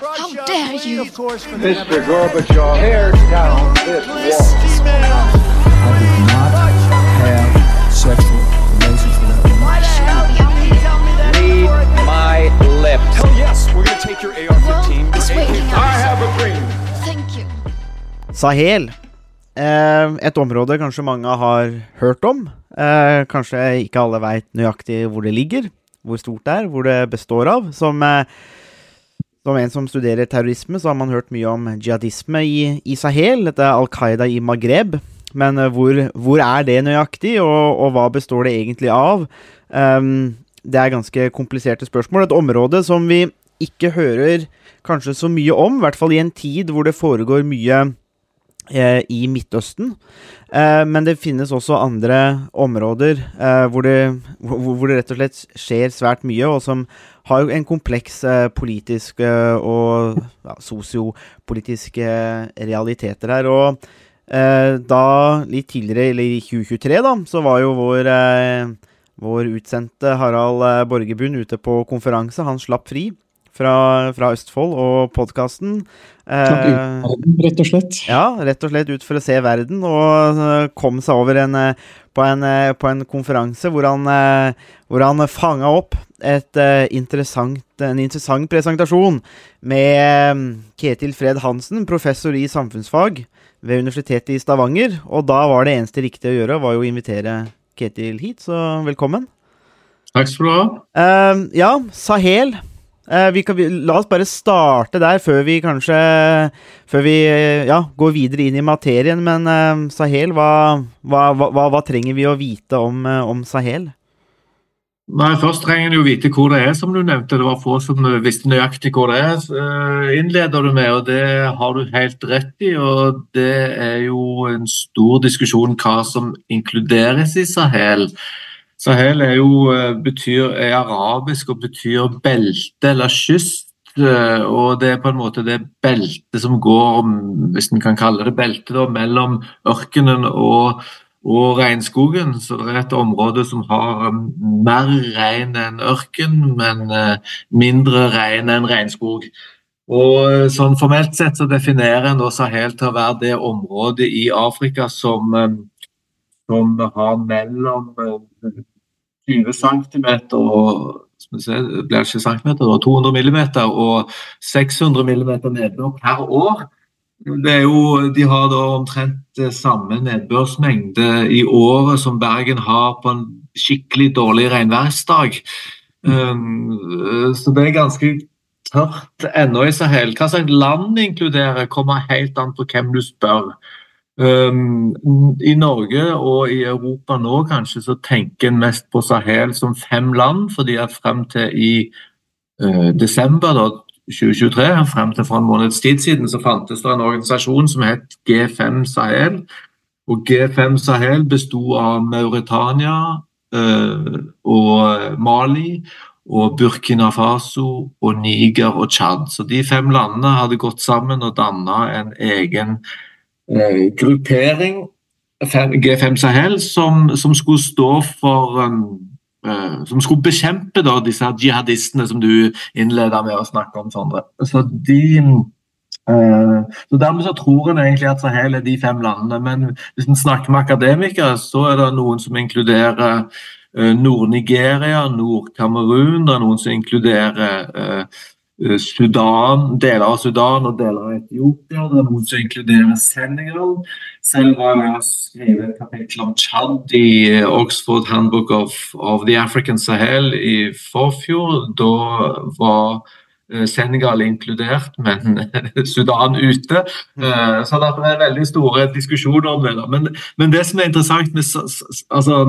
How dare you? Mr. Gorbachev, tear down this wall. I did not have sexual relations with that woman. Read my lips. Hell yes, we're gonna take your AR-15. Well, it's your waiting AK. out. I have a dream. Thank you. Sahel. Eh, et område kanskje mange har hørt om. Eh, kanskje ikke alle veit nøyaktig hvor det ligger, hvor stort det er, hvor det består av. Som, eh, som en som studerer terrorisme, så har man hørt mye om jihadisme i, i Sahel. Dette Al Qaida i Maghreb. Men eh, hvor, hvor er det nøyaktig, og, og hva består det egentlig av? Um, det er ganske kompliserte spørsmål. Et område som vi ikke hører kanskje så mye om, i hvert fall i en tid hvor det foregår mye eh, i Midtøsten. Eh, men det finnes også andre områder eh, hvor, det, hvor, hvor det rett og slett skjer svært mye, og som har jo en kompleks eh, politisk eh, og ja, sosiopolitiske realiteter her. Og eh, da, litt tidligere, eller i 2023, da, så var jo vår eh, vår utsendte Harald Borgebund ute på konferanse. Han slapp fri fra, fra Østfold og podkasten. Eh, rett og slett. Ja, rett og slett ut for å se verden, og eh, kom seg over en, eh, på, en, eh, på en konferanse hvor han, hvor han fanga opp et, interessant, en interessant presentasjon med Ketil Fred Hansen, professor i samfunnsfag ved Universitetet i Stavanger. Og da var det eneste riktige å gjøre, var jo å invitere Ketil hit, så velkommen. Takk skal du ha. Uh, ja, Sahel. Eh, vi kan, la oss bare starte der, før vi kanskje Før vi eh, ja, går videre inn i materien. Men eh, Sahel, hva, hva, hva, hva trenger vi å vite om, om Sahel? Nei, Først trenger en jo vite hvor det er, som du nevnte. Det var få som visste nøyaktig hvor det er. innleder du med, og det har du helt rett i. og Det er jo en stor diskusjon hva som inkluderes i Sahel. Sahel er jo, eh, betyr, er arabisk og betyr belte eller kyst. eh, Og det er på en måte det beltet som går, hvis en kan kalle det belte, da, mellom ørkenen og og regnskogen. Så det er et område som har um, mer regn enn ørken, men eh, mindre regn enn regnskog. Og eh, sånn Formelt sett så definerer en Sahel til å være det området i Afrika som, eh, som har mellom eh, 20 cm og blir ikke centimeter, 200 mm og 600 mm nedbør per år. Jo, de har da omtrent samme nedbørsmengde i året som Bergen har på en skikkelig dårlig regnværsdag. Um, så det er ganske tørt ennå i Sahel. Hva slags land inkluderer, kommer helt an på hvem du spør. Um, I Norge og i Europa nå kanskje så tenker en mest på Sahel som fem land, fordi at frem til i uh, desember da, 2023, frem til for en måneds tid siden, så fantes det en organisasjon som het G5 Sahel. Og G5 Sahel besto av Mauritania uh, og Mali og Burkina Faso og Niger og Tsjad. Så de fem landene hadde gått sammen og danna en egen eh, gruppering, G5 Sahel, som, som skulle stå for um, eh, Som skulle bekjempe da, disse jihadistene som du innleda med å snakke om, Sondre. Så de eh, så Dermed så tror en egentlig at Sahel er de fem landene, men hvis en snakker med akademikere, så er det noen som inkluderer eh, Nord-Nigeria, Nord-Kamerun, det er noen som inkluderer eh, eh, Sudan, deler av Sudan og deler av Etiopia. Det er noen som inkluderer Senegal. Selv har jeg skrevet et kapittel om Tsjad i eh, Oxford Handbook of, of the African Sahel i forfjor. Da var eh, Senegal inkludert, men Sudan ute. Eh, Så det er veldig store diskusjoner om det. Men, men det som er interessant med altså,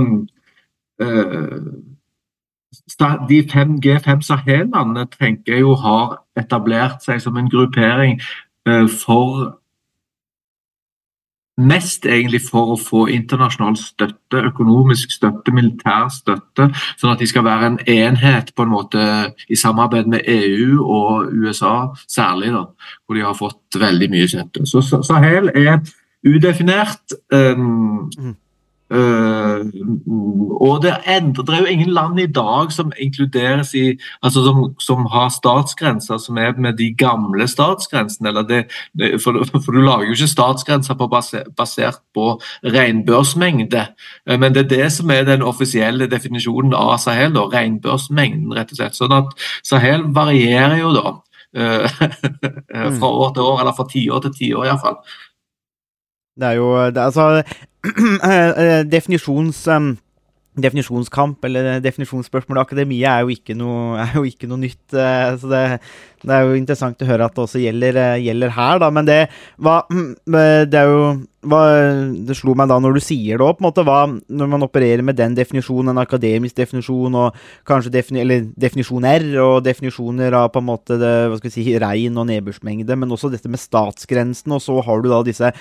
eh, de fem G5 Sahel-landene tenker jeg jo har etablert seg som en gruppering eh, for Mest egentlig for å få internasjonal støtte, økonomisk støtte, militær støtte. Sånn at de skal være en enhet på en måte i samarbeid med EU og USA særlig. da, Hvor de har fått veldig mye støtte. Så Sahel er udefinert. Um, Eh, og det, endrer, er jo ingen land i dag som inkluderes i altså som, som har statsgrenser som er med de gamle statsgrensene. eller det, for, for, du lager jo ikke statsgrenser på basert, basert på regnbørsmengde. Uh, men det er det som er den offisielle definisjonen av Sahel. Da, regnbørsmengden, rett og slett. Sånn at Sahel varierer jo da. Uh, fra år til år, eller fra tiår til tiår iallfall. Det er jo det Altså, eh, definisjons... Um, definisjonskamp eller definisjonsspørsmål i akademiet er jo ikke noe, jo ikke noe nytt. Uh, Så det, det er jo interessant å høre at det også gjelder, uh, gjelder her, da. Men det, hva, det er jo hva, Det slo meg da når du sier det hva, når man opererer med den definisjonen, en akademisk definisjon, og kanskje defini, eller definisjoner, og definisjoner av på en måte det, hva skal vi si, regn og nedbørsmengde, men også dette med statsgrensen, og så har du da disse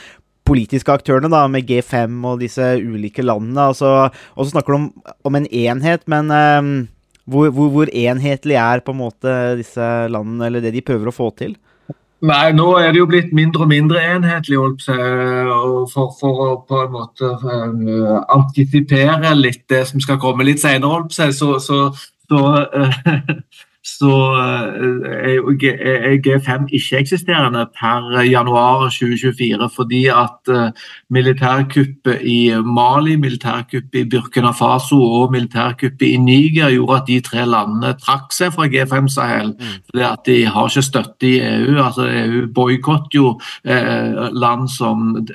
politiske aktørene, da, med G5 og disse ulike landene. Altså, og så snakker du om, om en enhet, men um, hvor, hvor, hvor, enhetlig er på en måte disse landene, eller det de prøver å få til? Nei, nå er det jo blitt mindre og mindre enhetlig, for, for, å på en måte uh, antisipere litt det som skal komme litt senere, så, så, så uh, så eh, er G5 ikke-eksisterende per januar 2024 fordi at eh, militærkuppet i Mali, militærkuppet i Burkina Faso og militærkuppet i Niger gjorde at de tre landene trakk seg fra G5 Sahel. Mm. fordi at De har ikke støtte i EU. altså EU boikotter jo eh, land som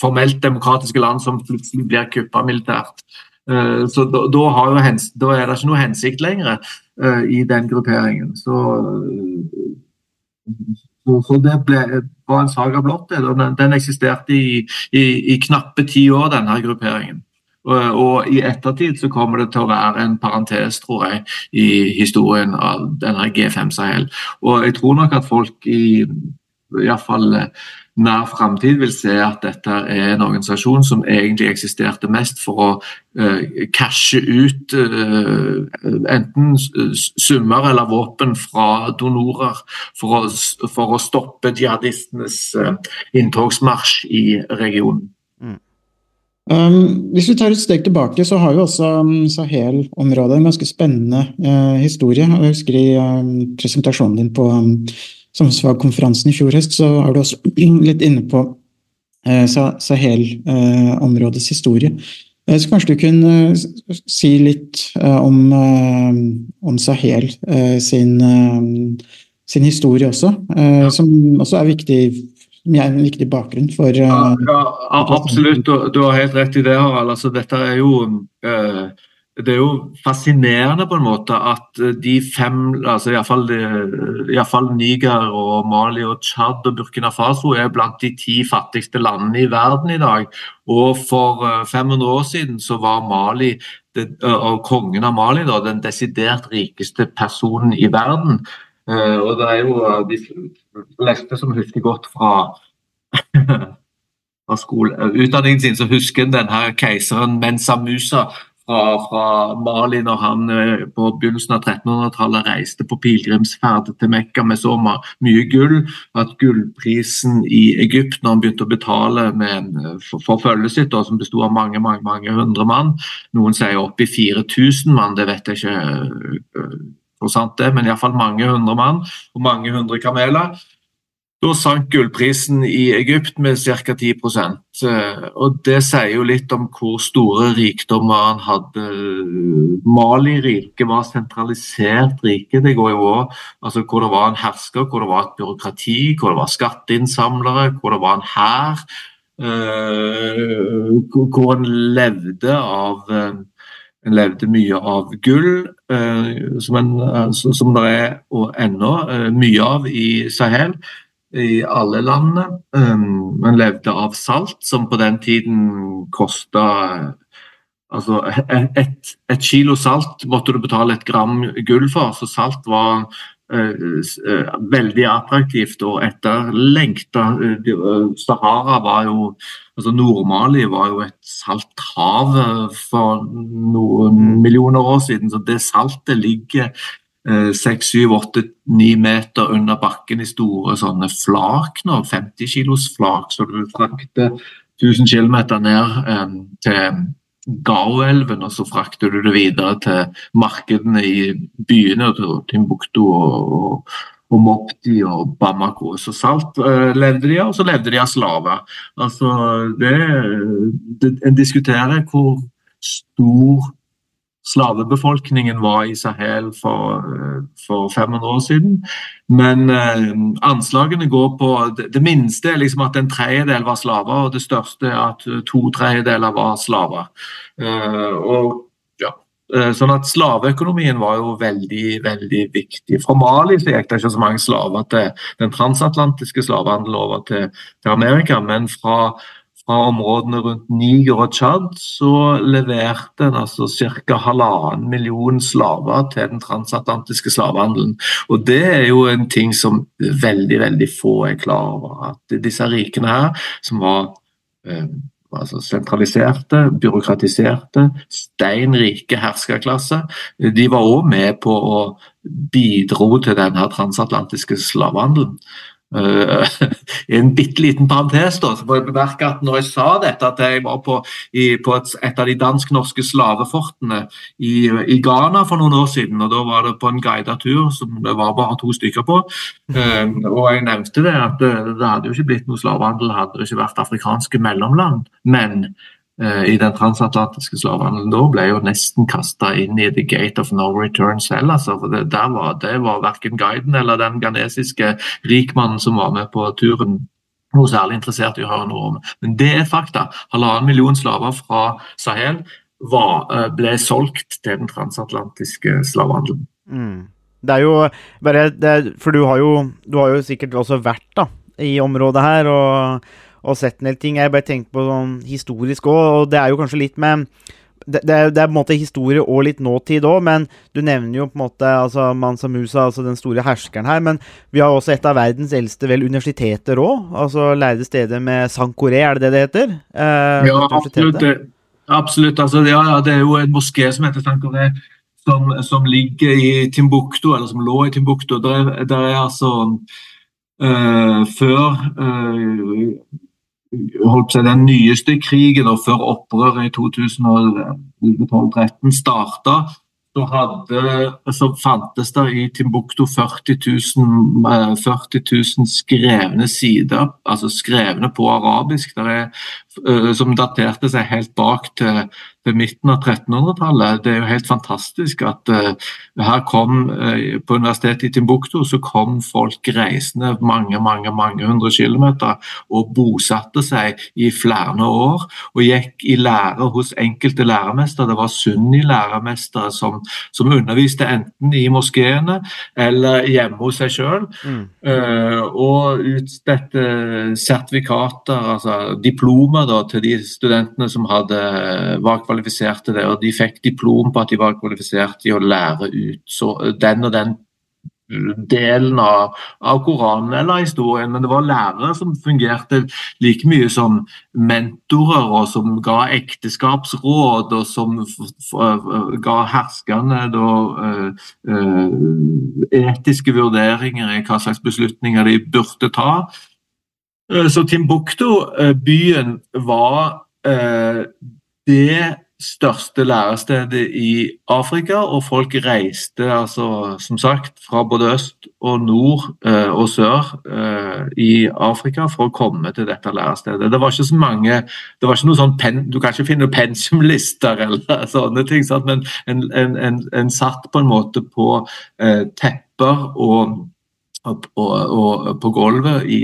formelt demokratiske land som plutselig blir kuppa militært. Så da, da, da, er det ikke noe hensikt lenger. Eh, i den grupperingen. Så, så, så det ble, var en saga blått. Den, den eksisterte i, i, i, knappe ti år, denne grupperingen. Og, og, i ettertid så kommer det til å være en parentes, tror jeg, i historien av denne G5 Sahel. Og jeg tror nok at folk i iallfall nær framtid vil se at dette er en organisasjon som egentlig eksisterte mest for å uh, cashe ut uh, enten summer eller våpen fra donorer for å, for å stoppe jihadistenes uh, inntogsmarsj i regionen. Mm. Um, hvis vi tar et steg tilbake, så har jo også um, Sahel-området en ganske spennende uh, historie. Jeg husker i um, presentasjonen din på um, Samfunnsfagkonferansen i fjor høst, så er du også litt inne på eh, Sahel-områdets eh, historie. Eh, så kanskje du kunne si litt om, om, Sahel sin, sin, historie også, som også er viktig en viktig bakgrunn for ja, ja, absolutt, du, har helt rett i det, Harald. Altså, dette er jo det er jo fascinerende på en måte at eh, de fem, altså iallfall eh, Niger og Mali og Tsjad og Burkina Faso er blant de ti fattigste landene i verden i dag. Og for 500 eh, år siden så var Mali, det, og kongen av Mali da, den desidert rikeste personen i verden. Og det er jo de fleste som husker godt fra fra skole, utdanningen sin, så husker en denne keiseren Mensa Musa fra, fra, Mali når han eh, på begynnelsen av 1300-tallet reiste på pilegrimsferd til Mekka med så mye gull at gullprisen i Egypt, når han begynte å betale med for, for følget sitt, som besto av mange, mange, mange hundre mann, noen sier opp i 4000 mann, det vet jeg ikke eh, hvor sant det men iallfall mange hundre mann og mange hundre kameler. Da sank gullprisen i Egypt med ca. 10 eh, og Det sier jo litt om hvor store rikdommer han hadde. Mali-riket var sentralisert rike. Det går jo også, altså Hvor det var en hersker, hvor det var et byråkrati, hvor det var skatteinnsamlere, hvor det var en hær. Uh, hvor en levde av uh, en levde mye av gull, som, som det er og ennå mye av i Sahel i alle landene. Um, man levde av salt, som på den tiden kosta Altså et, et, kilo salt måtte du betale et gram gull for, så salt var uh, uh, veldig attraktivt og etterlengta. Uh, Sahara var jo altså Nord-Mali var jo et salt hav for noen millioner år siden, så det saltet ligger seks, syv, åtte, ni meter under bakken i store sånne flak nå, 50 kilos flak, så du frakter 1000 km ned eh, til, Gao-elven, og så frakter du det videre til markedene i byene, Timbuktu og, og, og Mopti og Bamako. Så salt eh, levde de av, og så levde de av slaver. Altså, det, det, en diskuterer hvor stor slavebefolkningen var i Sahel for, eh, for 500 år siden. Men eh, anslagene går på Det, det minste er liksom at en tredjedel var slaver, og det største er at to tredjedeler var slaver. Eh, og eh, Sånn at Slaveøkonomien var jo veldig veldig viktig. Fra Mali så gikk det ikke så mange slaver til den transatlantiske slavehandelen over til, til Amerika, men fra fra områdene rundt Niger og Tsjad, så leverte en altså ca. halvannen million slaver til den transatlantiske slavehandelen. Og Det er jo en ting som veldig veldig få er klar over. At disse rikene her, som var eh, altså sentraliserte, byråkratiserte, steinrike herskerklasse, de var òg med på å bidro til denne transatlantiske slavehandelen. Uh, en bitte liten parentes da, så må jeg bemerke at når jeg sa dette, at jeg var på, i, på et, et, av de dansk-norske slavefortene i, i, Ghana for noen år siden. og Da var det på en guidet tur som det var bare to stykker på. Uh, og Jeg nevnte det at det, det hadde jo ikke blitt noe slavehandel hadde det ikke vært afrikanske mellomland. Men Eh, i den transatlantiske slavehandelen da ble jo nesten kasta inn i the gate of no return selv. Altså, for det, der var, det var verken guiden eller den ghanesiske rikmannen som var med på turen noe særlig interessert i å høre noe om. Men det er fakta. Halvannen million slaver fra Sahel var, eh, ble solgt til den transatlantiske slavehandelen. Mm. Det er jo bare det, For du har, jo, du har jo sikkert også vært da, i området her. og og sett en del ting. Jeg bare tenkte på sånn historisk òg, og det er jo kanskje litt med det, det, er, det, er, på en måte historie og litt nåtid òg, men du nevner jo på en måte altså Mansa Musa, altså den store herskeren her. Men vi har også et av verdens eldste vel universiteter òg. Altså lærde steder med Sankore, er det det det heter? Eh, ja, absolutt. absolutt. Altså, ja, ja, det er jo en moské som heter Sankore, Som, som, ligger i Timbuktu, eller som lå i Timbuktu. Der, der er altså uh, Før uh, den nyeste krigen og før opprøret i 2012-2013 starta, så, så fantes det i Timbuktu 40 000, 40 000 skrevne sider, altså skrevne på arabisk, er, eh, som daterte seg helt bak til ved midten av 1300-tallet. Det er jo helt fantastisk at uh, her kom uh, På universitetet i Timbuktu så kom folk reisende mange mange, mange hundre kilometer og bosatte seg i flere år. Og gikk i lære hos enkelte læremestere. Det var sunni-læremestere som, som, underviste enten i moskeene eller hjemme hos seg sjøl. Mm. Uh, og utstedte sertifikater, altså diplomer, da, til de studentene som hadde var kvalifiserte det, og de fikk diplom på at de var kvalifisert i å lære ut så, den og den delen av, av, Koranen eller historien, men det var lærere som fungerte like mye som mentorer, og som ga ekteskapsråd, og som ga herskerne da, uh, etiske vurderinger i hva slags beslutninger de burde ta. Så Timbuktu, byen, var det største lærestedet i Afrika, og folk reiste altså, som sagt fra både øst og nord eh, og sør eh, i Afrika for å komme til dette lærestedet. Det var ikke så mange det var ikke noe sånn pen, Du kan ikke finne pensumlister eller sånne ting, sant? men en, en, en, en, satt på en måte på eh, tepper og og, og, på gulvet i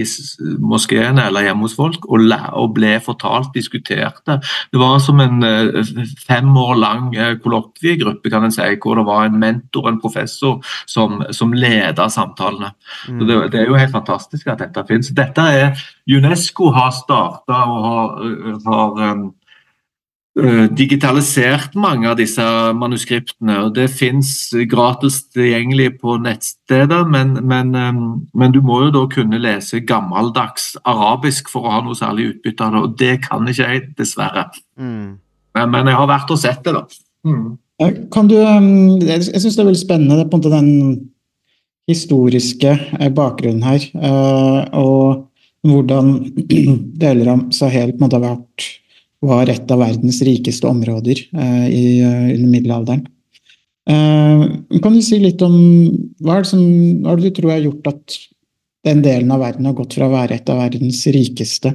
moskeene eller hjemme hos folk og, og, ble fortalt, diskuterte. Det var som en eh, fem år lang eh, kollokviegruppe, kan en si, hvor det var en mentor, en professor, som, som leda samtalene. Mm. Det, det, er jo helt fantastisk at dette finnes. Dette er UNESCO har starta og har, har Eh, digitalisert mange av disse manuskriptene. og Det fins gratis tilgjengelig på nettsteder, men, men, eh, men, du må jo da kunne lese gammeldags arabisk for å ha noe særlig utbytte av det, og det kan ikke jeg, dessverre. Mm. Men, men, jeg har vært og sett det, da. Mm. Kan du, jeg syns det er veldig spennende på en måte den historiske eh, bakgrunnen her, og hvordan deler av Sahel på en måte har vært var et av verdens rikeste områder eh, i, eh, under middelalderen. Eh, kan du si litt om hva er, som, hva er det du tror har gjort at den delen av verden har gått fra å være et av verdens rikeste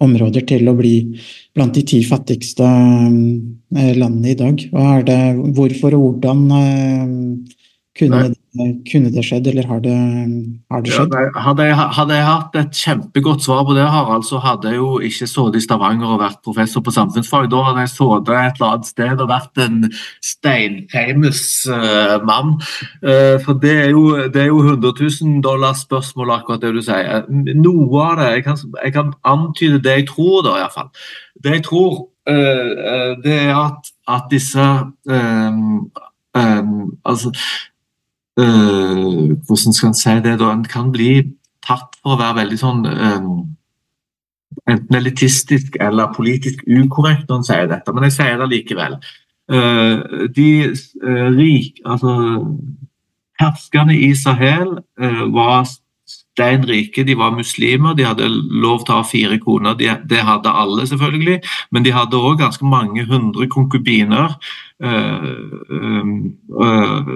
områder til å bli blant de ti fattigste landene i dag? Hva er det, hvorfor og hvordan kunne, det, kunne det skjedd, eller har det, har det skjedd? Ja, hadde, jeg, hadde, jeg, hatt et kjempegodt svar på det, Harald, så hadde jeg jo ikke sittet i Stavanger og vært professor på samfunnsfag. Da hadde jeg sittet et eller annet sted og vært en steinfamous uh, mann. Uh, for det er, jo, det er jo 100 000 dollars spørsmål, akkurat det du sier. Noe av det, jeg kan, jeg kan antyde det jeg tror, da iallfall. Det jeg tror, uh, det er at, at disse um, um, altså øh, Hvordan skal en si det? da, En kan bli tatt for å være veldig sånn øh, enten elitistisk eller politisk ukorrekt når en sier dette, men jeg sier det likevel. Uh, de uh, rik, altså Herskerne i Sahel uh, var stein rike, de var muslimer, de hadde lov til å ha fire koner. De, det hadde alle, selvfølgelig, men de hadde òg ganske mange hundre konkubiner. og,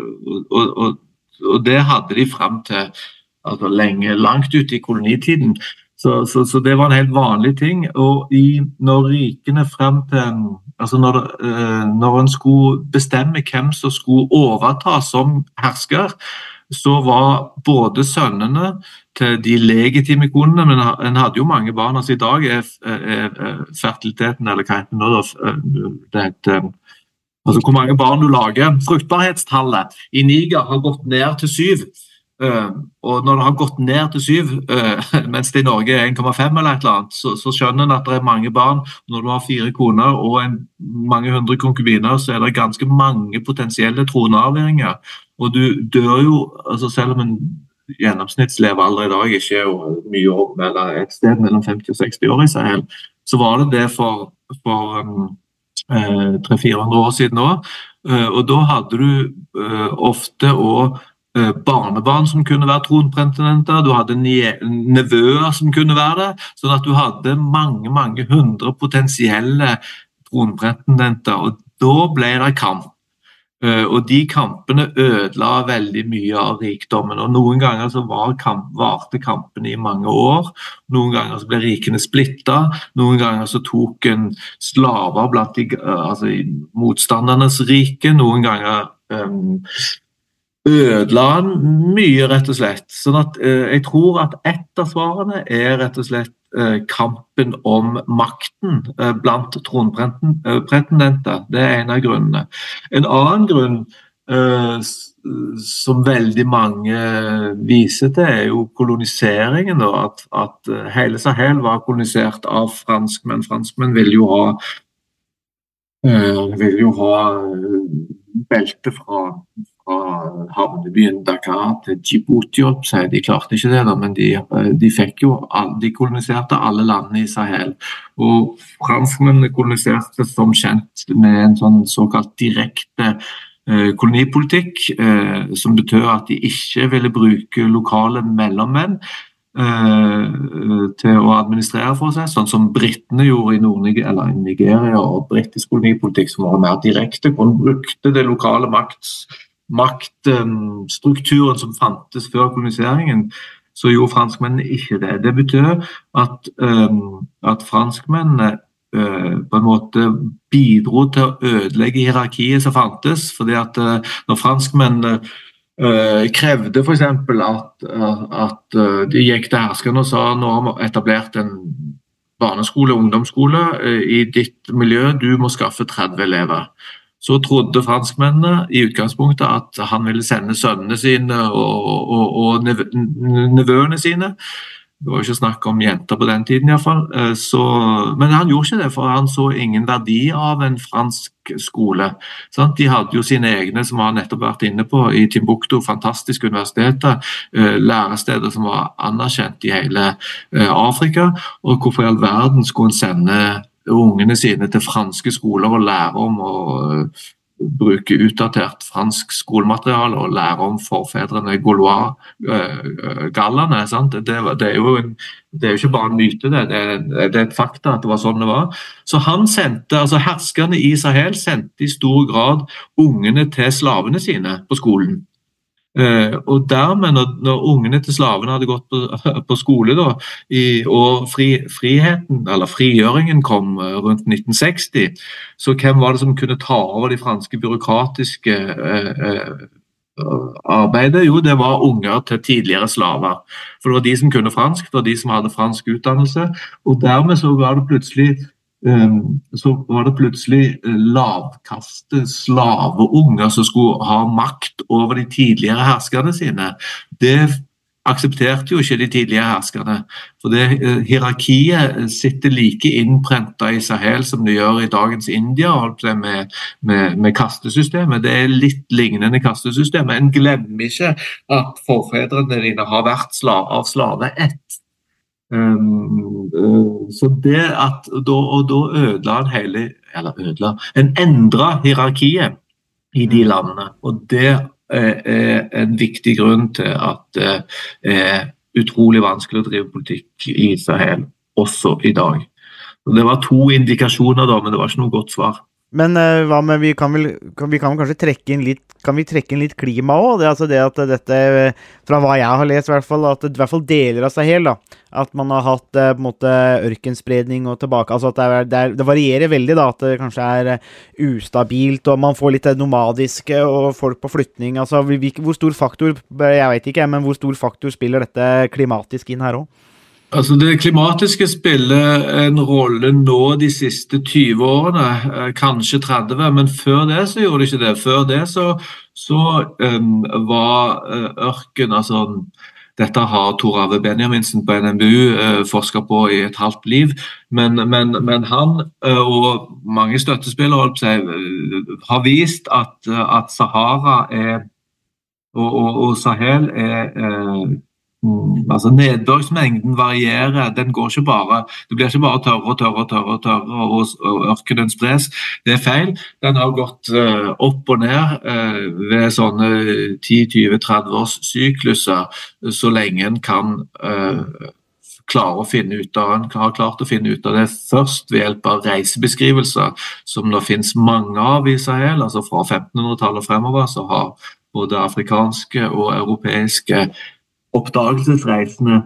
og, og det hadde de fram til altså lenge, langt ute i kolonitiden. Så, så, så, det var en helt vanlig ting. Og i, når rikene frem til altså når, uh, når en skulle bestemme hvem som skulle overta som hersker, så var både sønnene til de legitime konene, men en hadde jo mange barn. altså I dag er, er, er fertiliteten, eller hva heter det det heter Altså hvor mange barn du lager. Fruktbarhetstallet i Niger har gått ned til syv. Uh, og når det har gått ned til syv, uh, mens det i Norge er 1,5 eller et eller annet, så, så, skjønner en at det er mange barn. Når du har fire koner og en, mange hundre konkubiner, så er det ganske mange potensielle tronarvinger. Og du dør jo, altså selv om en gjennomsnittslevealder i dag ikke er mye år, eller et sted mellom 50 og 60 år i Sahel, så var det det for, for um, 300-400 år siden òg. Eh, og da hadde du eh, ofte òg eh, barnebarn som kunne være tronpretendenter, du hadde nevøer som kunne være det. Sånn at du hadde mange, mange hundre potensielle tronpretendenter. Og da ble det kamp. Eh, og De kampene ødela veldig mye av rikdommen. og Noen ganger så var kamp, varte kampene i mange år. Noen ganger så ble rikene splitta. Noen ganger så tok en slaver blant de, eh, altså, motstandernes rike. Noen ganger um, ødela han mye, rett og slett. Sånn at uh, Jeg tror at ett av svarene er rett og slett kampen om makten uh, blant tronpretendenter. Det er en av grunnene. En annen grunn som veldig mange viser til, er jo koloniseringen. At, at hele Sahel var kolonisert av franskmenn. Franskmenn ville jo ha vil jo ha belte fra fra havnebyen Dakar til Djibouti. De klarte ikke det, da, men de, eh, de, fikk jo, de koloniserte alle landene i Sahel. Og franskmennene koloniserte som kjent med en sånn såkalt direkte eh, kolonipolitikk, eh, som betød at de ikke ville bruke lokale mellommenn. Til å administrere for seg, sånn som britene gjorde i Nord-Nigeria Nigeria, og britisk kolonipolitikk, som var mer direkte. Hun brukte det lokale makts maktstrukturen som fantes før koloniseringen, så gjorde franskmennene ikke det. Det betyr at, um, at franskmennene uh, på en måte bidro til å ødelegge hierarkiet som fantes. fordi at uh, når franskmennene uh, krevde f.eks. at, at de gikk til herskerne og sa nå har vi etablert en barneskole og ungdomsskole i ditt miljø, du må skaffe 30 elever så trodde franskmennene i utgangspunktet at han ville sende sønnene sine og, og, og nevøene sine. Det var jo ikke snakk om jenter på den tiden iallfall. Eh, men han gjorde ikke det, for han så ingen verdi av en fransk skole. De hadde jo sine egne, som vi har nettopp vært inne på, i Timbuktu. Fantastiske universiteter. Eh, læresteder som var anerkjent i hele eh, Afrika. Og hvorfor i all verden skulle en sende ungene sine til franske skoler og lære om å bruke utdatert fransk skolemateriale og lære om forfedrene Gaulois-gallene. Det, det, det, er jo det er jo ikke bare en myte, det, det, det er et fakta at det var sånn det var. Så han sendte, altså Herskerne i Sahel sendte i stor grad ungene til slavene sine på skolen. Uh, og dermed, når, når, ungene til slavene hadde gått på, på skole, da, i, og fri, friheten, eller frigjøringen kom uh, rundt 1960, så hvem var det som kunne ta over de franske byråkratiske eh, arbeidet? Jo, det var unger til tidligere slaver. For det var de som kunne fransk, det var de som hadde fransk utdannelse. Og dermed så var det plutselig så var det plutselig eh, lavkaste slaveunger som skulle ha makt over de tidligere herskerne sine. Det aksepterte jo ikke de tidligere herskerne. For det eh, Hierarkiet sitter like innprenta i Sahel som det gjør i dagens India med, med, med kastesystemet. Det er litt lignende kastesystemet. En glemmer ikke at forfedrene dine har vært slav, av slave ett Um, uh, så det at, da, og da ødela en hele Eller ødela En endra hierarkiet i de landene. Og det er, en viktig grunn til at det er utrolig vanskelig å drive politikk i Israel også i dag. Det var to indikasjoner, da, men det var ikke noe godt svar. Men uh, hva med vi kan, vel, kan, vi kan kanskje trekke inn litt Kan vi trekke inn litt klima òg? Det, altså det at dette, fra hva jeg har lest, i hvert fall, at det i hvert fall deler av Sahel, da, at man har hatt uh, på en måte ørkenspredning og tilbake Altså at det, er, det, er, det, varierer veldig, da. At det kanskje er uh, ustabilt, og man får litt nomadiske og folk på flytning. Altså hvor stor faktor Jeg vet ikke, men hvor stor faktor spiller dette klimatisk inn her òg? Altså Det klimatiske spiller en rolle nå de siste 20 årene, eh, kanskje 30, men før det så gjorde det ikke det. Før det så, så um, var uh, ørken altså dette har Tor Arve Benjaminsen på NMBU eh, forska på i et halvt liv. Men, men, men han uh, og mange støttespillere seg, har vist at, at Sahara er, og, og, og Sahel er Mm, altså Nedbørsmengden varierer. den går ikke bare, Det blir ikke bare tørre og tørre tørre, tørre og, og ørkenen spres. Det er feil. Den har gått uh, opp og ned uh, ved sånne 10-20-30 års sykluser, så lenge en kan uh, klare å finne ut av en har klart å finne ut av det først ved hjelp av reisebeskrivelser, som det finnes mange av i Sahel. altså Fra 1500-tallet fremover så har både afrikanske og europeiske oppdagelsesreisende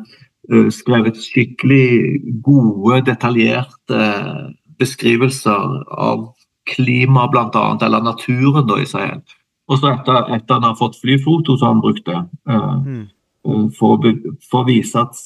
uh, skrevet skikkelig gode, detaljerte beskrivelser av klima bl.a., eller naturen da, i Sahel. Og så etter, at han har fått flyfoto, som han brukte, mm. for, for, å vise at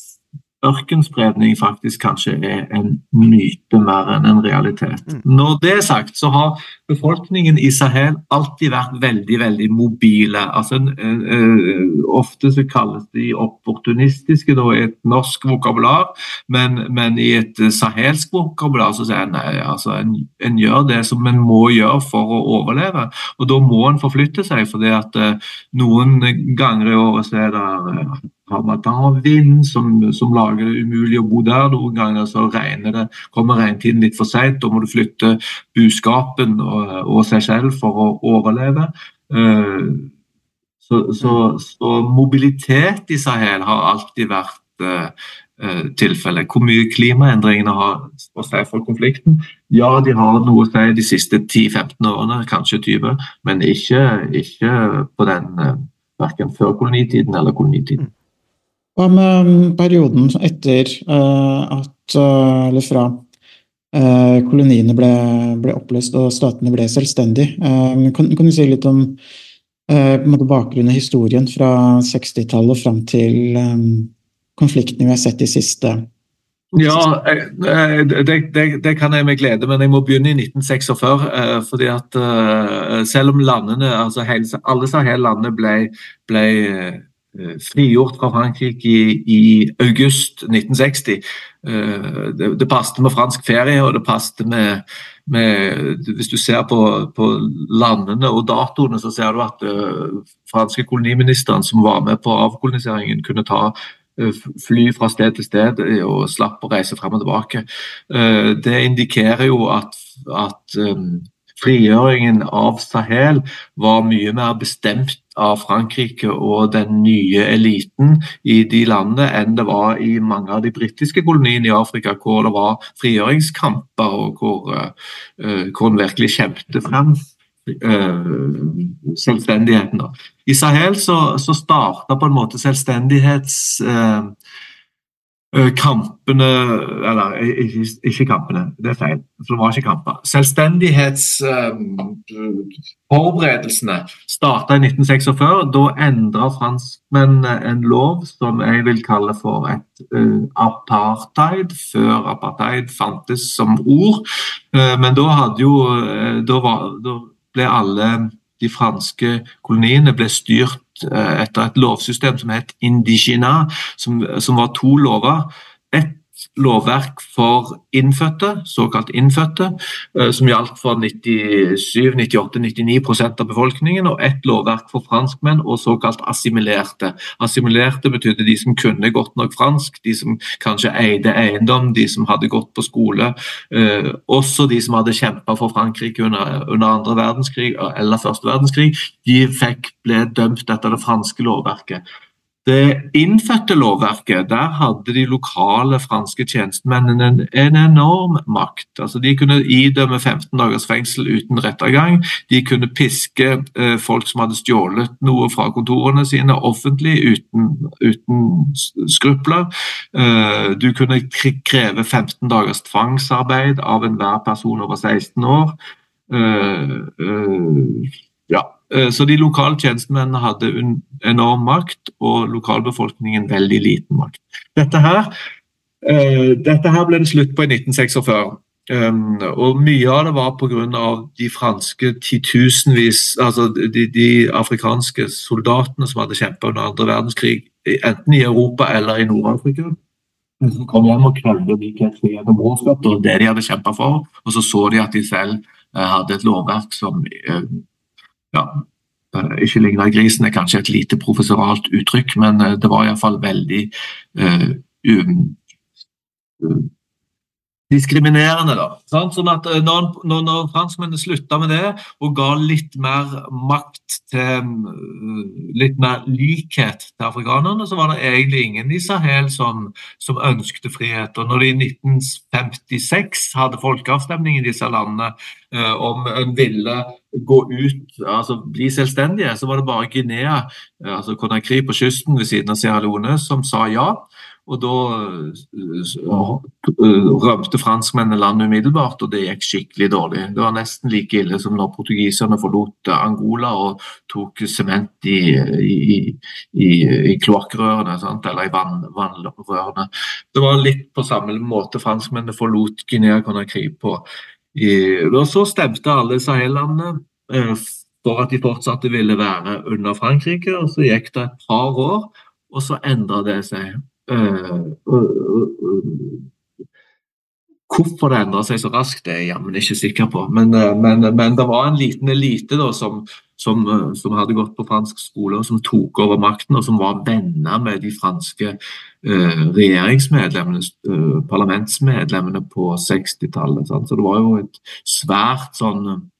ørkenspredning faktisk kanskje er en myte mer enn en realitet. Mm. Når det er sagt, så har befolkningen i Sahel alltid vært veldig veldig mobile. Altså, uh, ofte så kalles de opportunistiske da, i et norsk vokabular, men, men, i et sahelsk vokabular så sier en nei, altså, en, en, gjør det som en må gjøre for å overleve. Og da må en forflytte seg, fordi at noen ganger i året så er det Ramadan-vind som, som, lager det umulig å bo der. Noen ganger så regner det, kommer regntiden litt for seint. Da må du flytte buskapen og, og, seg selv for å overleve. Uh, så, så, så, mobilitet i Sahel har alltid vært uh, tilfellet. Hvor mye klimaendringene har å si for konflikten? Ja, de har noe å si de siste 10-15 årene, kanskje 20, men ikke, ikke på den verken før kolonitiden eller kolonitiden. Hva med um, perioden etter at Eller fra koloniene ble, ble, oppløst og statene ble selvstendige? Kan, kan, du si litt om bakgrunnen og historien fra 60-tallet og fram til konfliktene vi har sett de siste ja, det, det, det, kan jeg med glede, men jeg må begynne i 1946. fordi at Selv om landene, altså alle Sahel-landene ble, ble Eh, frigjort fra Frankrike i, i august 1960. Eh, det, det passet med fransk ferie, og det passet med, med Hvis du ser på, på, landene og datoene, så ser du at uh, franske koloniministeren som var med på avkoloniseringen, kunne ta fly fra sted til sted og slapp å reise frem og tilbake. Det indikerer jo at, at frigjøringen av Sahel var mye mer bestemt av Frankrike og den nye eliten i de landene enn det var i mange av de britiske koloniene i Afrika, hvor det var frigjøringskamper og hvor, uh, hvor en virkelig kjempet frem uh, selvstendigheten. I Sahel så, så starta på en måte selvstendighets... Uh, kampene Eller ikke, ikke, kampene, det er feil. For det var ikke kamper. Selvstendighetsforberedelsene um, starta i 1946. Da endra franskmennene en lov som jeg vil kalle for et uh, apartheid, før apartheid fantes som ord. Uh, men da hadde jo uh, da, var, da ble alle de franske koloniene ble styrt Eh, etter et lovsystem som het indigena, som, som var to lover. Et lovverk for innfødte, såkalt innfødte, eh, som gjaldt for 97-98-99% av befolkningen, og ett lovverk for franskmenn og såkalt assimilerte. Assimilerte betydde de som kunne godt nok fransk, de som kanskje eide eiendom, de som hadde gått på skole. Eh, også de som hadde kjempa for Frankrike under, under andre verdenskrig eller første verdenskrig. De fikk ble dømt etter det franske lovverket. Det innfødte lovverket, der hadde de lokale franske tjenestemennene en, en enorm makt. Altså, de kunne idømme 15 dagers fengsel uten rettergang. De kunne piske eh, folk som hadde stjålet noe fra kontorene sine offentlig, uten, uten skrupler. Eh, du kunne kreve 15 dagers tvangsarbeid av enhver person over 16 år. Eh, Eh, så de lokale tjenestemennene hadde enorm makt, og lokalbefolkningen veldig liten makt. Dette her, eh, dette her ble det slutt på i 1946. Um, og Mye av det var pga. de franske titusenvis altså de, de, afrikanske soldatene som hadde kjempet under andre verdenskrig, enten i Europa eller i Nord-Afrika. Som kom hjem og krevde likhet, frihet og brorskap. Det de hadde kjempet for. Og så så de at de selv uh, hadde et lovverk som ja, ikke ligna grisen er kanskje et lite professoralt uttrykk, men eh, det var iallfall veldig uh, um, diskriminerende. da. Sånn at Når, når, når franskmennene slutta med det og ga litt mer makt til litt mer likhet til afrikanerne, så var det egentlig ingen i Sahel som, som ønsket frihet. Og når de i 1956 hadde folkeavstemning i disse landene eh, om en ville gå ut, altså bli selvstendige, så var det bare Guinea, altså Conakry på kysten ved siden av Sierra Leone, som sa ja. Og da rømte franskmennene landet umiddelbart, og det gikk skikkelig dårlig. Det var nesten like ille som når portugiserne forlot Angola og tok sement i, i, i, i kloakkrørene, eller i vann, vannrørene. Det var litt på samme måte franskmennene forlot Guinea-Conakry på. og så stemte alle Sahel-landene eh, for at de fortsatte ville være under Frankrike. og Så gikk det et par år, og så endra det seg. Eh, hvorfor det endra seg så raskt, det er jeg jammen ikke sikker på. Men, eh, men, men, det var en liten elite da, som, som, eh, som, hadde gått på fransk skole, og som tok over makten, og som var venner med de franske uh, regjeringsmedlemmene, uh, parlamentsmedlemmene på 60-tallet. Så det var jo et svært sånn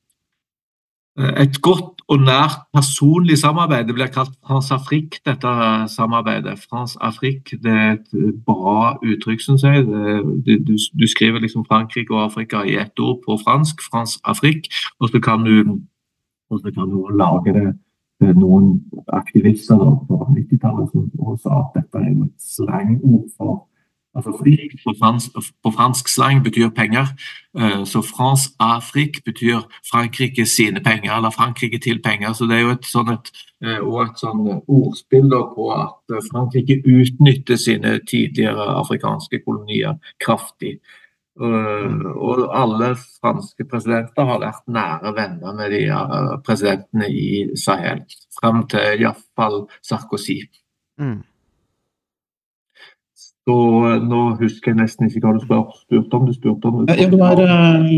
et godt og nært personlig samarbeid. Det blir kalt France Afrique, dette samarbeidet. France Afrique det er et bra uttrykk, syns jeg. Du, du, du, skriver liksom Frankrike og Afrika i ett ord på fransk, France Afrique, og så kan du, kan du lage det noen aktivister på 90-tallet som sa at dette er et slangord for Altså frik på fransk, på fransk slang betyr penger. Eh, så France Afrique betyr Frankrike sine penger, eller Frankrike til penger. Så det er jo et sånn et, eh, et sånn ordspill på at Frankrike utnytter sine tidligere afrikanske kolonier kraftig. Eh, og alle franske presidenter har vært nære venner med de presidentene i Sahel, frem til iallfall Sarkozy. Mm. Så eh, nå husker jeg nesten ikke hva du spurte om. Du spurte om ja, det var uh,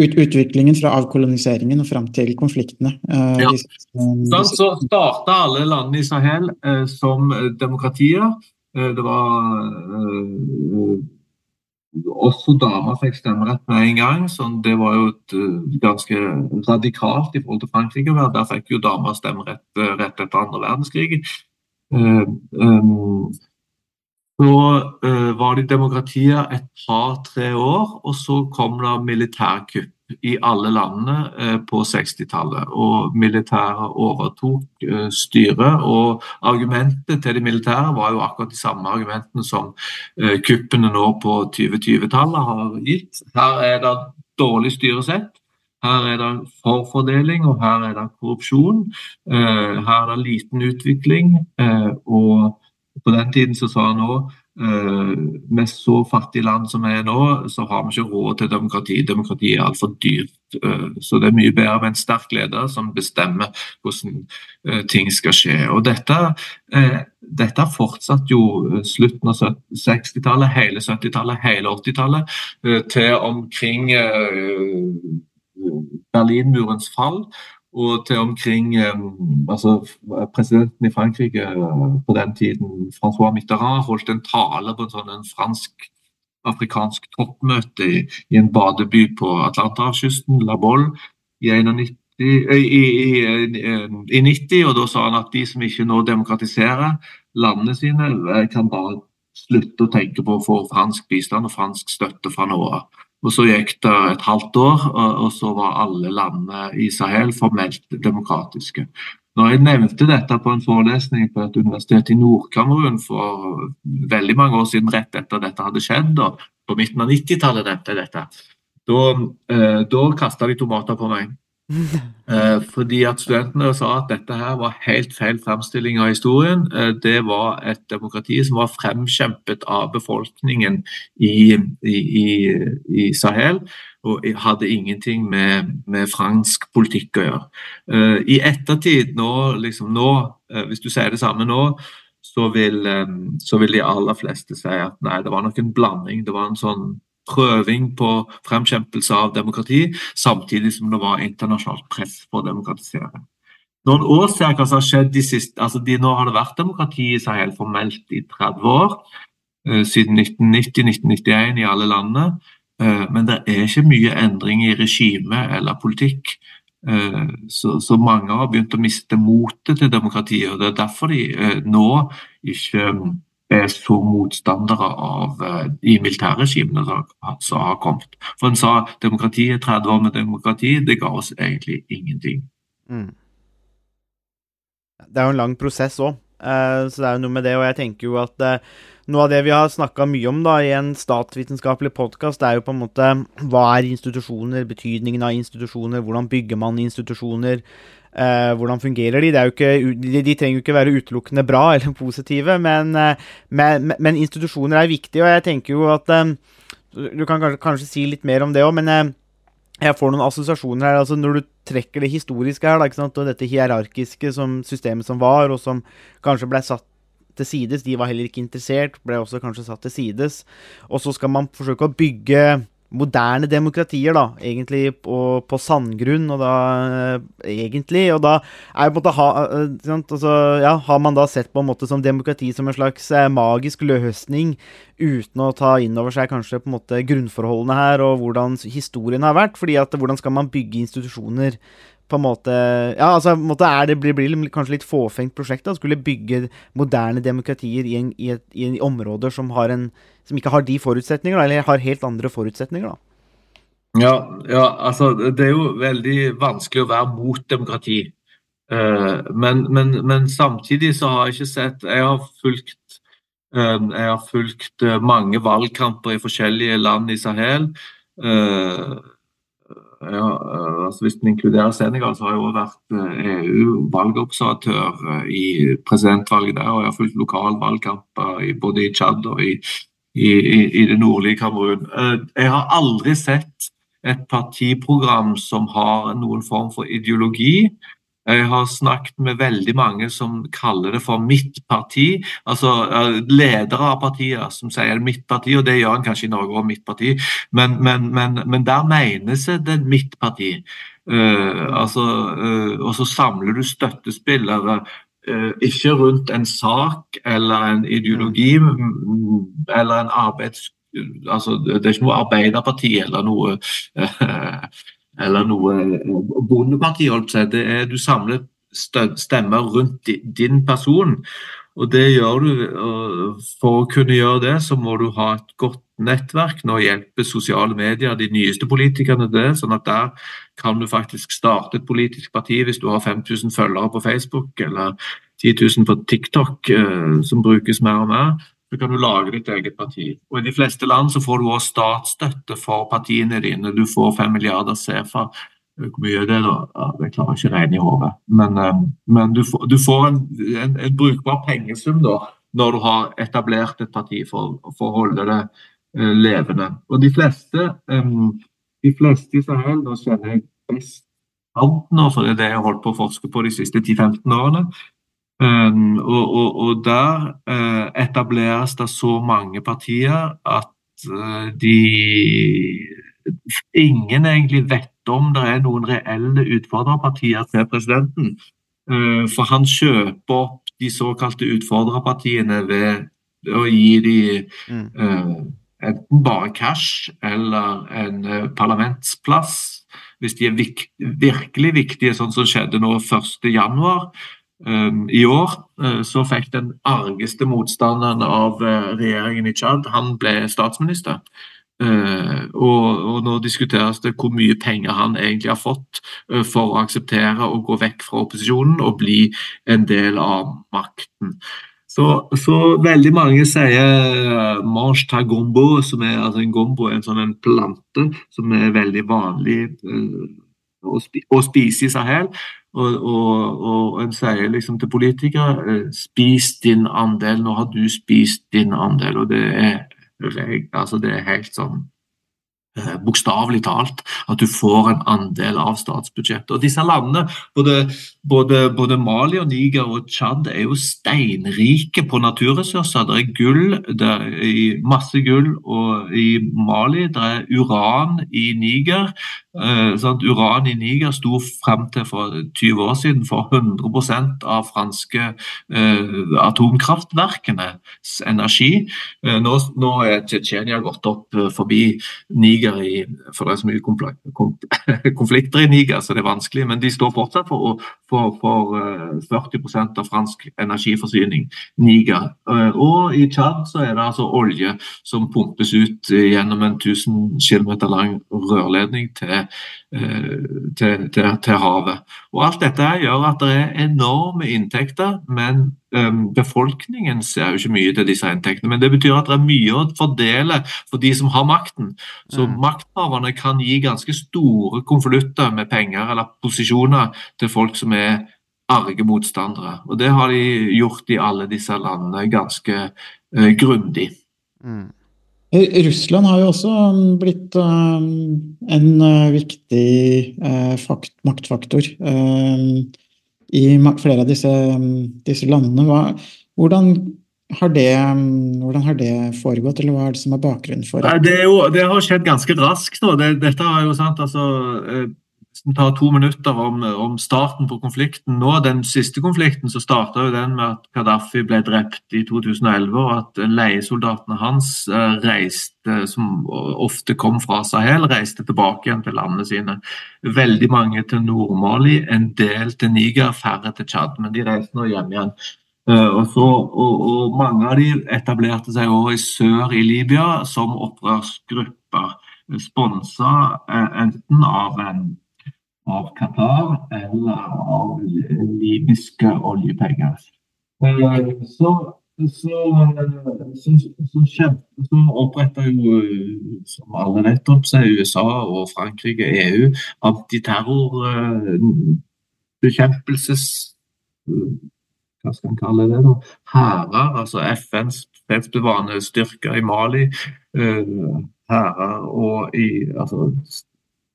ut, utviklingen fra avkoloniseringen og fram til konfliktene. Uh, ja. sånn, så starta alle landene i Sahel uh, som demokratier. det var også damer fikk stemmerett med en gang. så Det var jo et, eh, ganske radikalt i forhold til Frankrike. Der fikk jo damer stemmerett eh, rett etter andre verdenskrig. Uh, um, så uh, var det demokratier et par-tre år, og så kom det militærkupp i alle landene eh, på 60-tallet. Og militæret overtok eh, styret. Og argumentet til de militære var jo akkurat de samme argumentene som eh, kuppene nå på 2020-tallet har gitt. Her er det dårlig styresett. Her er det forfordeling og her er det korrupsjon. Her er det liten utvikling. Og på den tiden så sa han òg Uh, med så fattige land som vi er nå, så har vi ikke råd til demokrati. Demokrati er altfor dyrt. Uh, så det er mye bedre med en sterk leder som bestemmer hvordan uh, ting skal skje. Og dette, dette fortsatte jo slutten av 60-tallet, hele 70-tallet, hele 80-tallet, til omkring Berlinmurens fall og til omkring altså Presidenten i Frankrike eh, på den tiden, Francois Mitterrand, holdt en tale på en sånn en fransk-afrikansk toppmøte i, i, en badeby på Atlanterhavskysten, La Bolle, i 91. I, i, i, 90, og da sa han at de som ikke nå demokratiserer landene sine, eh, kan bare slutte å tenke på å få fransk bistand og fransk støtte fra nå av. Og Så gikk det et halvt år, og så var alle landene i Sahel formelt demokratiske. Når jeg nevnte dette på en forelesning på et universitet i Nord-Kamerun for veldig mange år siden, rett etter dette hadde skjedd, og på midten av 90-tallet nevnte jeg dette, da, eh, kasta de tomater på meg. Eh, fordi at studentene sa at dette her var helt feil fremstilling av historien. Eh, det var et demokrati som var fremkjempet av befolkningen i, i, i Sahel, og hadde ingenting med, med, fransk politikk å gjøre. Eh, I ettertid, nå, liksom nå, hvis du sier det samme nå, så vil, så vil de aller fleste si at nei, det var nok en blanding. Det var en sånn prøving på fremkjempelse av demokrati, samtidig som det var internasjonalt press på å demokratisere. Noen år ser hva som har skjedd de siste, altså de, Nå har det vært demokrati i Sahel formelt i 30 år, eh, siden 1990-1991 i alle landene. Eh, men det er ikke mye endring i regime eller politikk. Eh, så, mange har begynt å miste motet til demokratiet. og Det er derfor de nå ikke er så motstandere av de militærregimene som har kommet. For en sa demokrati er 30 år med demokrati, det ga oss egentlig ingenting. Mm. Det er jo en lang prosess òg, eh, så det er jo noe med det. Og jeg tenker jo at uh, noe av det vi har snakka mye om da i en statsvitenskapelig podkast, er jo på en måte hva er institusjoner, betydningen av institusjoner, hvordan bygger man institusjoner? Eh, hvordan fungerer de? Ikke, de? de? trenger jo ikke være utelukkende bra eller positive, men, eh, men, men, institusjoner er viktig, og jeg tenker jo at eh, Du kan kanskje, kanskje, si litt mer om det òg, men eh, jeg får noen assosiasjoner her. altså Når du trekker det historiske her, da, og dette hierarkiske som systemet som var, og som kanskje ble satt til sides. De var heller ikke interessert, ble også kanskje satt til sides. Og så skal man forsøke å bygge moderne demokratier, da, egentlig på, på sandgrunn, og da egentlig, og da er på en måte ha, altså, ja, Har man da sett på en måte som demokrati som en slags eh, magisk løsning, uten å ta inn over seg kanskje på en måte grunnforholdene her, og hvordan historien har vært? fordi at hvordan skal man bygge institusjoner på en måte Ja, altså måte er det, blir, blir kanskje litt fåfengt prosjekt da, skulle bygge moderne demokratier i, en, i, et, i en områder som, en, som, ikke har de forutsetninger, eller har helt andre forutsetninger, da. Ja, ja, altså det er jo veldig vanskelig å være mot demokrati. Uh, men, men, men, samtidig så har jeg ikke sett Jeg har fulgt, uh, jeg har fulgt uh, mange valgkamper i forskjellige land i Sahel. Uh, ja, eh, altså Hvis en inkluderer Senegal, så har jeg også vært EU-valgobservatør eh, i presidentvalget der. Og jeg har fulgt lokal valgkamp både i Tsjad og i, i, i, det nordlige Kamerun. Eh, jeg har aldri sett et partiprogram som har noen form for ideologi jeg har snakket med veldig mange som kaller det for mitt parti. Altså ledere av partier som sier mitt parti, og det gjør en kanskje i Norge òg, mitt parti. Men, men, men, men, der menes det mitt parti. Uh, altså, uh, og så samler du støttespillere uh, ikke rundt en sak eller en ideologi eller en arbeids altså, det er ikke noe Arbeiderparti eller noe eller noe bondeparti, holdt seg. Det er du samler stemmer rundt din person. Og det gjør du, For å kunne gjøre det, så må du ha et godt nettverk. Nå hjelper sosiale medier de nyeste politikerne det. sånn at der kan du faktisk starte et politisk parti hvis du har 5000 følgere på Facebook eller 10 000 på TikTok, eh, som brukes mer og mer. Så kan du lage ditt eget parti. Og I de fleste land så får du også statsstøtte for partiene dine. Du får fem milliarder CFA. Hvor mye er det, da? Ja, det klarer ikke å regne i hodet. Men, eh, men du, får, du får en, en, en brukbar pengesum da, når du har etablert et parti for, for å holde det eh, levende. Og de fleste, em, de fleste i Sahel, da kjenner jeg best nå, for det er det jeg har holdt på å forske på de siste 10-15 årene. Um, og, og, og der uh, etableres det så mange partier at uh, de Ingen egentlig vet om det er noen reelle utfordrerpartier til presidenten. Uh, for han kjøper opp de såkalte utfordrerpartiene ved å gi de Mm. enten bare cash eller en parlamentsplass. Hvis de er vik virkelig viktige, sånn som skjedde nå 1.1. Um, I år eh, så fikk den argeste motstanderen av eh, regjeringen i Tsjad, han ble statsminister. Eh, og, nå diskuteres det hvor mye penger han egentlig har fått eh, for å akseptere å gå vekk fra opposisjonen og bli en del av makten. Så, så veldig mange sier uh, mange ta gombo, som er altså en gombo en sånn en plante som er veldig vanlig å, spi å spise i Sahel. Og, og, og en sier liksom til politikere eh, spis din andel, nå har du spist din andel. Og det er, altså det er helt sånn eh, Bokstavelig talt at du får en andel av statsbudsjettet. Og disse landene, både, både, både Mali og Niger og Tsjad, er jo steinrike på naturressurser. Det er gull, det er masse gull og i Mali. Det er uran i Niger. Sant? Uran i Niger sto frem til for 20 år siden for 100% av franske eh, atomkraftverkenes energi. Eh, nå, nå er Tsjetsjenia gått opp forbi Niger, i, for det er så mye konflikter i Niger, så det er vanskelig. Men de står fortsatt for, for, for eh, 40% av fransk energiforsyning. Niger. Og i Tsjad så er det altså olje som pumpes ut gjennom en 1000 km lang rørledning til, eh, til, til, til havet. Og Alt dette gjør at det er enorme inntekter, men eh, befolkningen ser jo ikke mye til disse inntektene. Men det betyr at det er mye å fordele for de som har makten. Så Mm. makthaverne kan gi ganske store konvolutter med penger eller posisjoner til folk som er arge motstandere. Og det har de gjort i alle disse landene ganske eh, grundig. Mm. Eh, Russland har jo også um, blitt um, en uh, viktig uh, fakt, maktfaktor um, i flere av disse, disse landene. Hvordan, har det, hvordan har det foregått, eller hva er det som er bakgrunnen for det? Det, jo, det har skjedd ganske raskt. Dette har jo sant, altså vi tar to minutter om, om starten på konflikten nå, Den siste konflikten så starta den med at Gaddafi ble drept i 2011, og at leiesoldatene hans eh, reiste, som ofte kom fra Sahel, reiste tilbake igjen til landene sine. Veldig mange til Nord-Mali, en del til Niger, færre til Tsjad. Men de reiste nå hjem igjen. Eh, og, så, og, og mange av de etablerte seg også i sør i Libya som opprørsgrupper. Sponsa eh, enten av, en, av Qatar eller av libyske oljepenger. Eh, så så, så, så, så oppretta jo, eh, som alle vet om seg, USA og Frankrike, EU, antiterrorbekjempelses hva skal en kalle det da, hærer, altså FNs fredsbevarende styrker i Mali, eh, hærer og i, altså,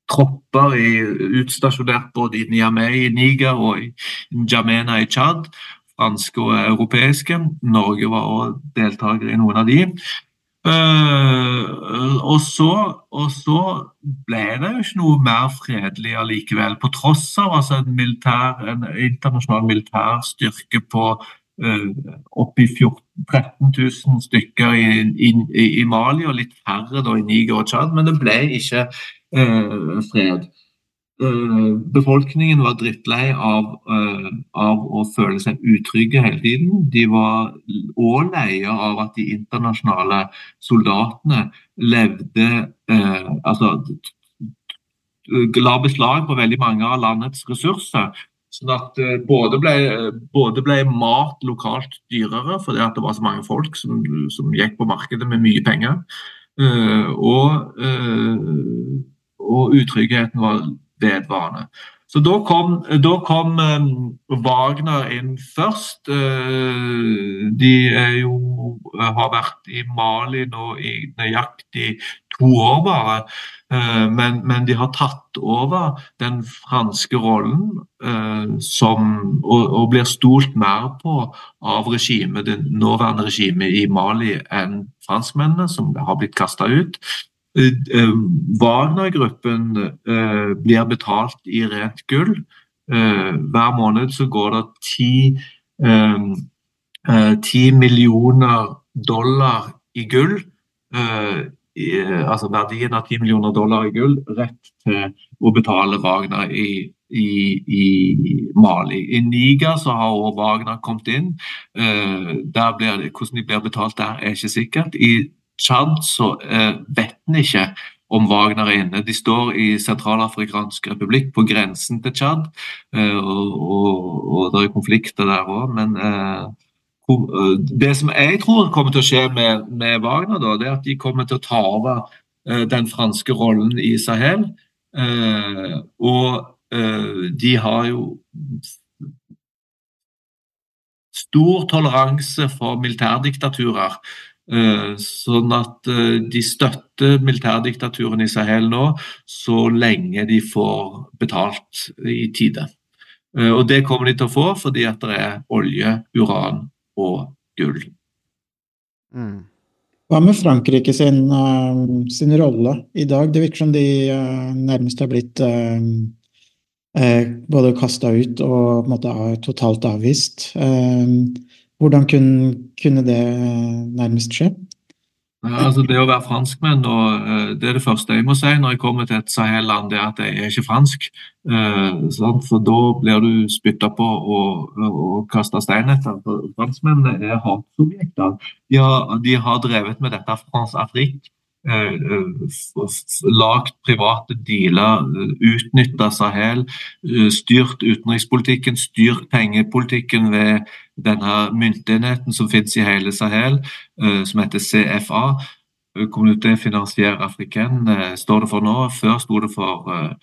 tropper i, utstasjonert både i Niamey i Niger og i Jamena i Tsjad, franske og europeiske. Norge var også deltaker i noen av de. Uh, og, så, og så ble det jo ikke noe mer fredelig allikevel, på tross av altså, en, militær, en internasjonal militær styrke på eh, opp i 14 13 000 stykker i, i, i Mali, og litt færre da i Niger og Tsjad, men det ble ikke eh, fred. Eh, befolkningen var drittlei av, eh, av, å føle seg utrygge hele tiden. De var òg leie av at de internasjonale soldatene levde eh, Altså la beslag på veldig mange av landets ressurser. Sånn at uh, både, ble, både, ble, mat lokalt dyrere fordi det var så mange folk som, som gikk på markedet med mye penger. Uh, og, og, utryggheten var vedvarende. Så da kom, da kom Wagner inn først. de jo, har vært i Mali nå i nøyaktig to år bare. Eh, men, men, de har tatt over den franske rollen eh, som, og, og, blir stolt mer på av regimet, det nåværende regimet i Mali enn franskmennene, som har blitt kasta ut. Eh, Wagner-gruppen blir betalt i rent gull. Hver måned så går det ti, ti millioner dollar i gull altså verdien av 10 millioner dollar i gull rett til å betale Wagner i, i, i Mali. I Niger så har Wagner kommet inn. der blir, hvordan de blir betalt der, er ikke sikkert. I Tsjad så uh, vet en ikke om Wagner er inne. De står i Sentralafrikansk republikk, på grensen til Tsjad. Uh, og, og, og, det er konflikter der òg, men Eh, det som jeg tror kommer til å skje med, med Wagner, da, det er at de kommer til å ta over uh, den franske rollen i Sahel. Uh, og uh, de har jo stor toleranse for militærdiktaturer. Sånn at de støtter militærdiktaturen i Sahel nå så lenge de får betalt i tide. Og det kommer de til å få fordi at det er olje, uran og gull. Mm. Hva med Frankrike sin, sin, rolle i dag? Det virker som de nærmest har blitt både kasta ut og på en måte totalt avvist. Hvordan kunne, kunne det nærmest skje? Altså Det å være franskmenn, og uh, det er det første jeg må si når jeg kommer til et Sahel-land, det er at jeg er ikke fransk. For da blir du spytta på og, og kasta stein etter. Franskmennene er hatsobjekter. De, de, har drevet med dette France Afrique Eh, lagt private dealer, utnytta Sahel, eh, styrt utenrikspolitikken, styrt pengepolitikken ved denne myntenheten som finnes i hele Sahel, eh, som heter CFA. Communauté Financière Africaine står det for nå. Før sto det for,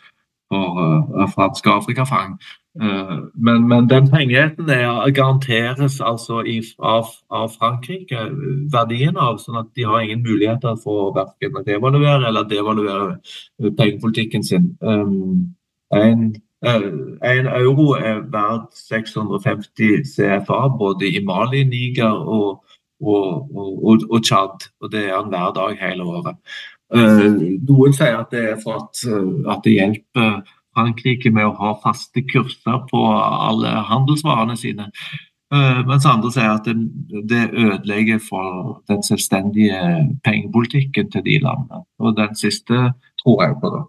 for franske Afrikafang. Eh, men, men, den pengeheten garanteres altså i, av, av, Frankrike verdien av, sånn at de har ingen muligheter for å verken devaluere eller devaluere pengepolitikken sin. Um, en, eh, en, euro er verdt 650 CFA både i Mali, Niger og, og, og, og Tsjad. Og det er den hver dag hele året. Uh, noen sier at det er for at, at det hjelper Frankrike med å ha faste kurser på alle handelsvarene sine. Eh, mens andre sier at det, det ødelegger for den selvstendige pengepolitikken til de landene. Og den siste tror jeg på. da.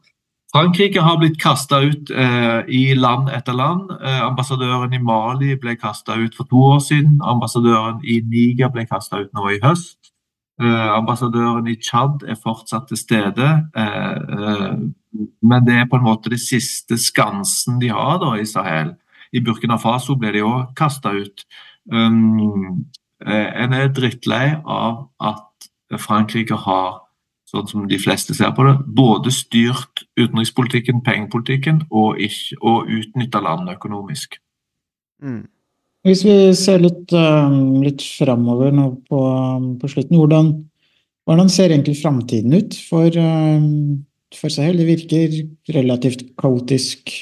Frankrike har blitt kasta ut eh, i land etter land. Eh, ambassadøren i Mali ble kasta ut for to år siden. Ambassadøren i Niger ble kasta ut nå i høst. Eh, ambassadøren i Tsjad er fortsatt til stede. Eh, eh, men det er på en måte det siste skansen de har da, i Sahel. I Burkina Faso ble de òg kasta ut. Um, en er drittlei av at Frankrike har, sånn som de fleste ser på det, både styrt utenrikspolitikken, pengepolitikken, og, ikke, og utnytta landet økonomisk. Mm. Hvis vi ser litt, um, litt framover nå på, på slutten, hvordan, hvordan, ser egentlig framtiden ut for, um, for Sahel? Det virker relativt kaotisk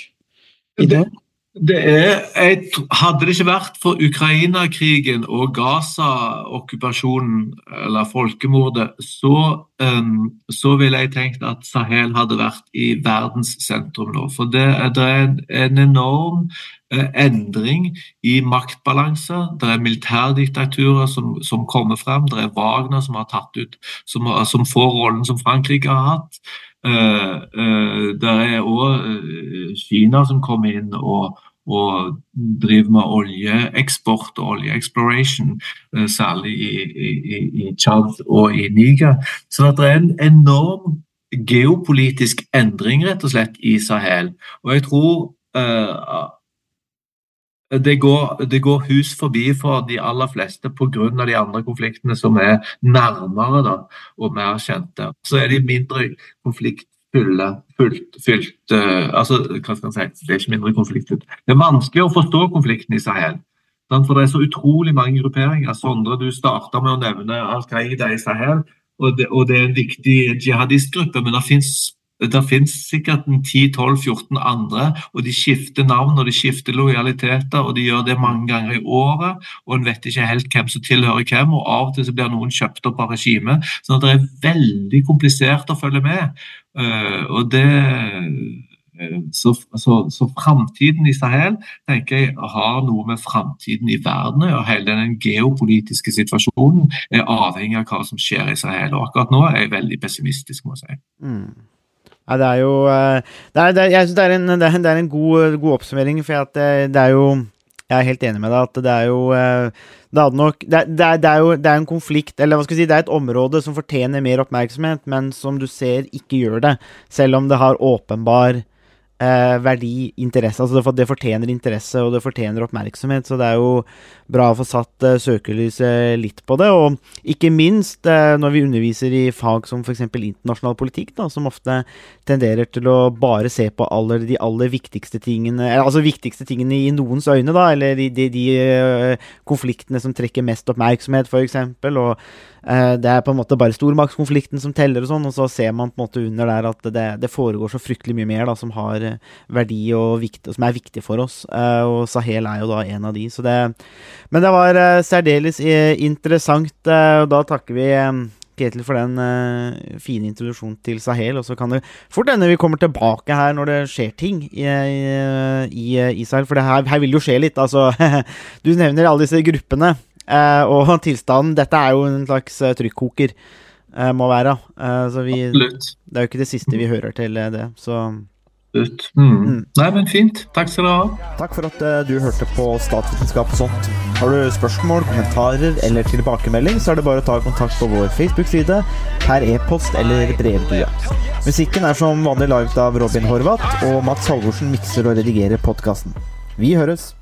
i dag. Det er, jeg, hadde det ikke vært for Ukraina-krigen og Gaza-okkupasjonen, eller folkemordet, så, um, så ville jeg tenkt at Sahel hadde vært i verdens sentrum nå. For det, det er en, en enorm eh, endring i maktbalanser. Det er militærdiktaturer som, som kommer frem. Det er Wagner som har tatt ut, som, som får rollen som Frankrike har hatt. Eh, eh, det er òg Kina som kommer inn og, og driver med oljeeksport og oljeexploration, eh, særlig i, i, i- Tsjad og i Niger. Så det er en enorm geopolitisk endring rett og slett i Sahel. Og jeg tror eh, det går, det går hus forbi for de aller fleste pga. de andre konfliktene som er nærmere da, og mer kjente. Så er de mindre konfliktfulle. Fylt, fylt, uh, altså, hva skal jeg si, Det er ikke mindre konfliktfylt. Det er vanskelig å forstå konflikten i Sahel. For det er så utrolig mange grupperinger. Sondre, du starta med å nevne Al Qaida i Sahel. Og det, og det er en viktig jihadistgruppe, men det fins det finnes sikkert en 10-12-14 andre, og de skifter navn og de skifter lojaliteter, og de gjør det mange ganger i året, og en vet ikke helt hvem som tilhører hvem, og av og til så blir noen kjøpt opp av regimet. Så det er veldig komplisert å følge med. Eh, og det eh, så, så, så framtiden i Sahel tenker jeg har noe med framtiden i verden og. Hele den geopolitiske situasjonen er avhengig av hva som skjer i Sahel. Og akkurat nå er jeg veldig pessimistisk, må jeg si. Mm. Nei, det er jo eh, det er, det Jeg syns det er en, det er, en god, god oppsummering, for at det, er jo Jeg er helt enig med deg at det er jo eh, Det hadde nok det, er- jo det er en konflikt, eller hva skal jeg si, det er et område som fortjener mer oppmerksomhet, men som du ser ikke gjør det, selv om det har åpenbar eh, verdi, interesse. Altså det, det fortjener interesse, og det fortjener oppmerksomhet, så det er jo bra å få satt eh, søkelyset litt på det. Og ikke minst eh, når vi underviser i fag som f.eks. internasjonal politikk, da, som ofte tenderer til å bare se på aller, de aller viktigste tingene Altså viktigste tingene i noens øyne, da, eller de, de, de eh, konfliktene som trekker mest oppmerksomhet, f.eks. Og det er på en måte bare stormaktskonflikten som teller, og sånn, og så ser man på en måte under der at det, det foregår så fryktelig mye mer da, som har eh, verdi og vikt, som er viktig for oss. Eh, og Sahel er jo da en av de. Så det, men det var eh, særdeles eh, interessant, eh, og da takker vi eh, Ketil for den uh, fine introduksjonen til Sahel. Og så kan det fort hende vi kommer tilbake her når det skjer ting i, i, i Israel. For her, her vil det jo skje litt. Altså, du nevner alle disse gruppene. Eh, og tilstanden Dette er jo en slags eh, trykkoker. eh, må være. Eh, så vi, Absolutt. det er jo ikke det siste vi hører til det. Så ut. Mm. Nei, men fint. Takk skal du ha. Takk for at eh, du hørte på Statsvitenskap og sånt. Har du spørsmål, kommentarer eller tilbakemelding, så er det bare å ta kontakt på vår Facebook-side, per e-post eller brevdue. Musikken er som vanlig laget av Robin Horvath, og Mats Halvorsen mikser og redigerer podkasten. Vi høres!